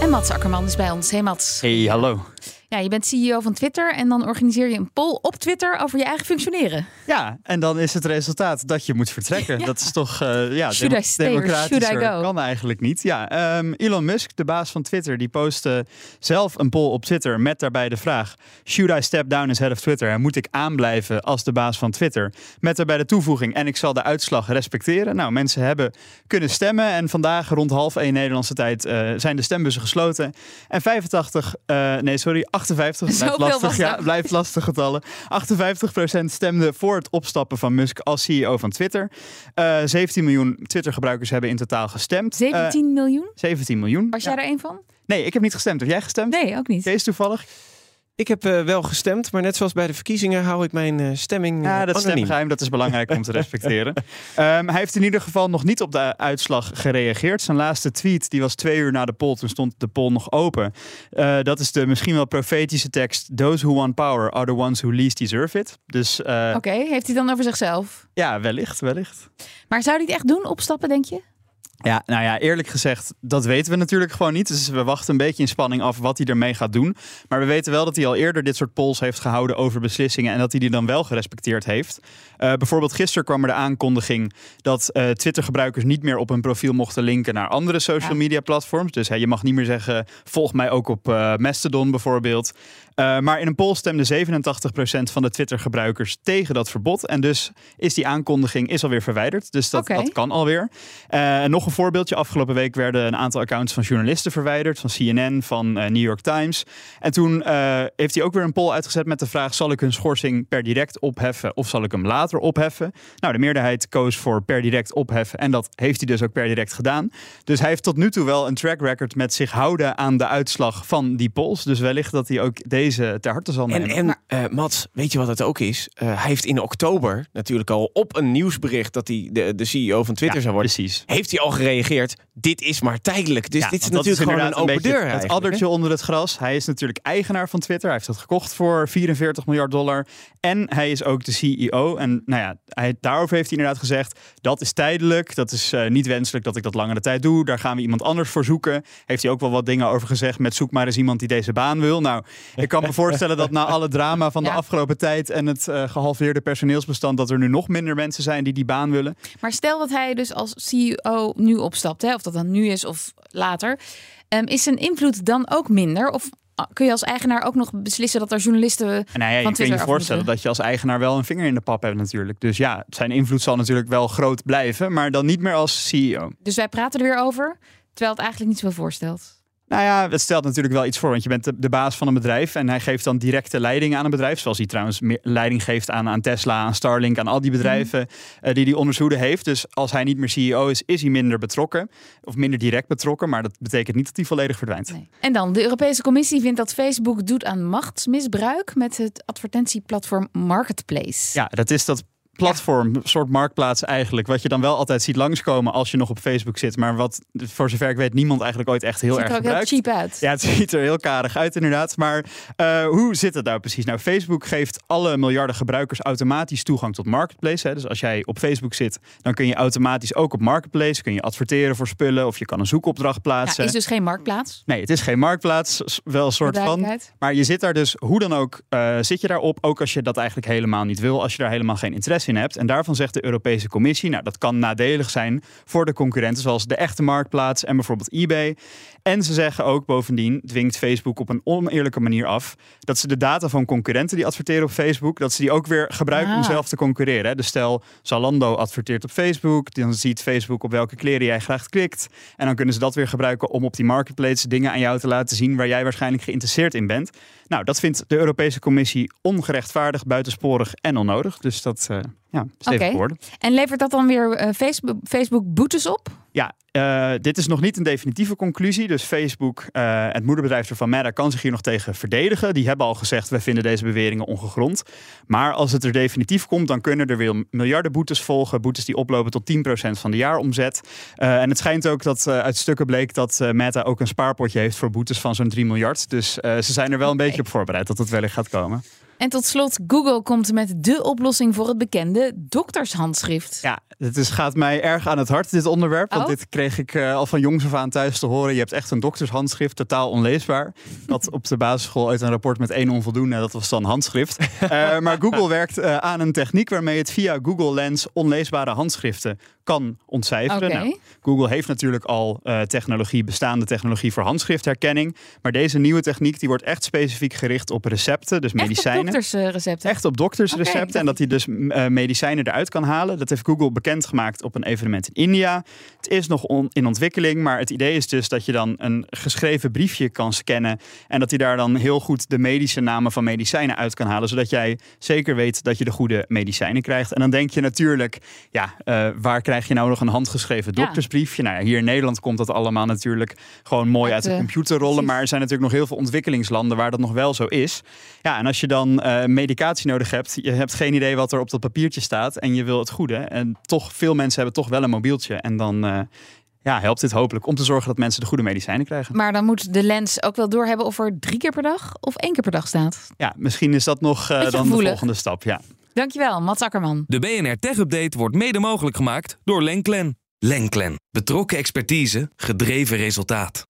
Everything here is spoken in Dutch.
En Mats Akkerman is bij ons. Hey Mats. Hey, hallo. Ja, je bent CEO van Twitter en dan organiseer je een poll op Twitter over je eigen functioneren. Ja, en dan is het resultaat dat je moet vertrekken. Ja. Dat is toch uh, ja, Should I stay democratischer kan eigenlijk niet. Ja, ehm, Elon Musk, de baas van Twitter, die postte zelf een poll op Twitter met daarbij de vraag: Should I step down as head of Twitter? En moet ik aanblijven als de baas van Twitter? Met daarbij de toevoeging: en ik zal de uitslag respecteren. Nou, mensen hebben kunnen stemmen en vandaag rond half één Nederlandse tijd eh, zijn de stembussen gesloten. En 85, eh, nee sorry, 58. blijft lastig, ja, blijft getallen. 58% stemde voor het opstappen van Musk als CEO van Twitter. Eh 17 miljoen Twitter-gebruikers hebben in totaal gestemd. 17 miljoen? Eh, 17 miljoen. Was jij er één van? Nee, ik heb niet gestemd. Heb jij gestemd? Nee, ook niet. Kees toevallig? Ik heb eh, wel gestemd, maar net zoals bij de verkiezingen hou ik mijn eh, stemming Ja, eh, dat anoniem. stemgeheim dat is belangrijk om te respecteren. Ehm, hij heeft in ieder geval nog niet op de uitslag gereageerd. Zijn laatste tweet die was twee uur na de poll. Toen stond de poll nog open. Eh, dat is de misschien wel profetische tekst. Those who want power are the ones who least deserve it. Dus eh, Oké, heeft hij dan over zichzelf? ja, wellicht, wellicht. Maar zou hij het echt doen, opstappen, denk je? Ja, nou ja, eerlijk gezegd, dat weten we natuurlijk gewoon niet. Dus we wachten een beetje in spanning af wat hij ermee gaat doen. Maar we weten wel dat hij al eerder dit soort polls heeft gehouden over beslissingen en dat hij die dan wel gerespecteerd heeft. Eh, bijvoorbeeld gisteren kwam er de aankondiging dat eh, Twitter-gebruikers niet meer op hun profiel mochten linken naar andere social media platforms. Dus hè, je mag niet meer zeggen, volg mij ook op eh, Mastodon bijvoorbeeld. Maar in een poll stemde 87% van de Twitter-gebruikers tegen dat verbod. En dus is die aankondiging is alweer verwijderd. Dus dat, dat kan alweer. En nog een voorbeeldje. Afgelopen week werden een aantal accounts van journalisten verwijderd. Van CNN, van eh, New York Times. En toen eh, heeft hij ook weer een poll uitgezet met de vraag... zal ik hun schorsing per direct opheffen of zal ik hem later opheffen? Nou, de meerderheid koos voor per direct opheffen. En dat heeft hij dus ook per direct gedaan. Dus hij heeft tot nu toe wel een track record met zich houden aan de uitslag van die polls. Dus wellicht dat hij ook deze ter harte zal En, nemen. en eh, Mats, weet je wat het ook is? Hij heeft in oktober natuurlijk al op een nieuwsbericht dat hij de, de CEO van Twitter Ja, zou worden. precies. Heeft hij al gereageerd? Dit is maar tijdelijk. Dus Ja, dit is natuurlijk gewoon een open deur. Het addertje onder het gras. Hij is natuurlijk eigenaar van Twitter. Hij heeft dat gekocht voor 44 miljard dollar. En hij is ook de CEO. En nou ja, hij, daarover heeft hij inderdaad gezegd: dat is tijdelijk. Dat is eh, niet wenselijk dat ik dat langere tijd doe. Daar gaan we iemand anders voor zoeken. Heeft hij ook wel wat dingen over gezegd met zoek maar eens iemand die deze baan wil. Nou, ik kan me voorstellen dat na alle drama van de Ja. afgelopen tijd en het eh, gehalveerde personeelsbestand, dat er nu nog minder mensen zijn die die baan willen. Maar stel dat hij dus als CEO nu opstapt, hè, of dat dan nu is of later, ehm, is zijn invloed dan ook minder? Of ah, kun je als eigenaar ook nog beslissen dat er journalisten En nou ja, je van kunt Twitter je voorstellen dat je als eigenaar wel een vinger in de pap hebt natuurlijk. Dus ja, zijn invloed zal natuurlijk wel groot blijven, maar dan niet meer als CEO. Dus wij praten er weer over, terwijl het eigenlijk niet zoveel voorstelt. Nou ja, het stelt natuurlijk wel iets voor, want je bent de, de baas van een bedrijf en hij geeft dan directe leiding aan een bedrijf, zoals hij trouwens meer leiding geeft aan, aan Tesla, aan Starlink, aan al die bedrijven eh, die hij onder zijn hoede heeft. Dus als hij niet meer CEO is, is hij minder betrokken of minder direct betrokken, maar dat betekent niet dat hij volledig verdwijnt. Nee. En dan, de Europese Commissie vindt dat Facebook doet aan machtsmisbruik met het advertentieplatform Marketplace. Ja, dat is dat platform, een soort marktplaats eigenlijk, wat je dan wel altijd ziet langskomen als je nog op Facebook zit, maar wat voor zover ik weet niemand eigenlijk ooit echt heel Ziet erg er ook heel cheap uit. Ja, het ziet er heel karig uit inderdaad. Maar eh, hoe zit het nou precies? Nou, Facebook geeft alle miljarden gebruikers automatisch toegang tot Marketplace. Hè. Dus als jij op Facebook zit, dan kun je automatisch ook op Marketplace. Kun je adverteren voor spullen of je kan een zoekopdracht Ja, plaatsen. is dus geen marktplaats. Nee, het is geen marktplaats, wel een soort van. Maar je zit daar dus, hoe dan ook, eh, zit je daarop. Ook als je dat eigenlijk helemaal niet wil, als je daar helemaal geen interesse in hebt. En daarvan zegt de Europese Commissie, nou dat kan nadelig zijn voor de concurrenten, zoals de echte marktplaats en bijvoorbeeld eBay. En ze zeggen ook bovendien, dwingt Facebook op een oneerlijke manier af, dat ze de data van concurrenten die adverteren op Facebook, dat ze die ook weer gebruiken om Ah. zelf te concurreren. Dus stel, Zalando adverteert op Facebook, dan ziet Facebook op welke kleren jij graag klikt. En dan kunnen ze dat weer gebruiken om op die marketplace dingen aan jou te laten zien waar jij waarschijnlijk geïnteresseerd in bent. Nou, dat vindt de Europese Commissie ongerechtvaardigd, buitensporig en onnodig. Dus dat, eh, ja, stevig geworden. En levert dat dan weer eh, Facebook, Facebook boetes op? Ja, eh, dit is nog niet een definitieve conclusie. Dus Facebook, eh, het moederbedrijf van Meta, kan zich hier nog tegen verdedigen. Die hebben al gezegd, we vinden deze beweringen ongegrond. Maar als het er definitief komt, dan kunnen er weer miljarden boetes volgen. Boetes die oplopen tot 10% van de jaaromzet. Eh, en het schijnt ook dat uit stukken bleek dat Meta ook een spaarpotje heeft voor boetes van zo'n 3 miljard. Dus ze zijn er wel een beetje op voorbereid dat het wellicht gaat komen. En tot slot, Google komt met de oplossing voor het bekende doktershandschrift. Ja, het is, gaat mij erg aan het hart, dit onderwerp. Want Oh. dit kreeg ik eh, al van jongs af aan thuis te horen. Je hebt echt een doktershandschrift, totaal onleesbaar. Dat op de basisschool uit een rapport met één onvoldoende, dat was dan handschrift. Eh, maar Google werkt eh, aan een techniek waarmee het via Google Lens onleesbare handschriften kan ontcijferen. Nou, Google heeft natuurlijk al eh, technologie, bestaande technologie voor handschriftherkenning. Maar deze nieuwe techniek die wordt echt specifiek gericht op recepten, dus Echt op medicijnen. doktersrecepten? Echt op doktersrecepten. En dat hij dus eh, medicijnen eruit kan halen. Dat heeft Google bekendgemaakt op een evenement in India. Het is nog on- in ontwikkeling. Maar het idee is dus dat je dan een geschreven briefje kan scannen. En dat hij daar dan heel goed de medische namen van medicijnen uit kan halen. Zodat jij zeker weet dat je de goede medicijnen krijgt. En dan denk je natuurlijk, ja, eh, waar krijg je nou nog een handgeschreven Ja. doktersbriefje? Nou ja, hier in Nederland komt dat allemaal natuurlijk gewoon mooi Uit de computer rollen. Maar er zijn natuurlijk nog heel veel ontwikkelingslanden waar dat nog wel zo is. Ja, en als je dan eh, medicatie nodig hebt, je hebt geen idee wat er op dat papiertje staat en je wil het goede. En toch, veel mensen hebben toch wel een mobieltje. En dan eh, ja, helpt dit hopelijk om te zorgen dat mensen de goede medicijnen krijgen. Maar dan moet de lens ook wel doorhebben of er drie keer per dag of één keer per dag staat. Ja, misschien is dat nog eh, dan gevoelig. de volgende stap. Ja. Dankjewel, Mats Akkerman. De BNR Tech Update wordt mede mogelijk gemaakt door Lenklen. Lenklen. Betrokken expertise, gedreven resultaat.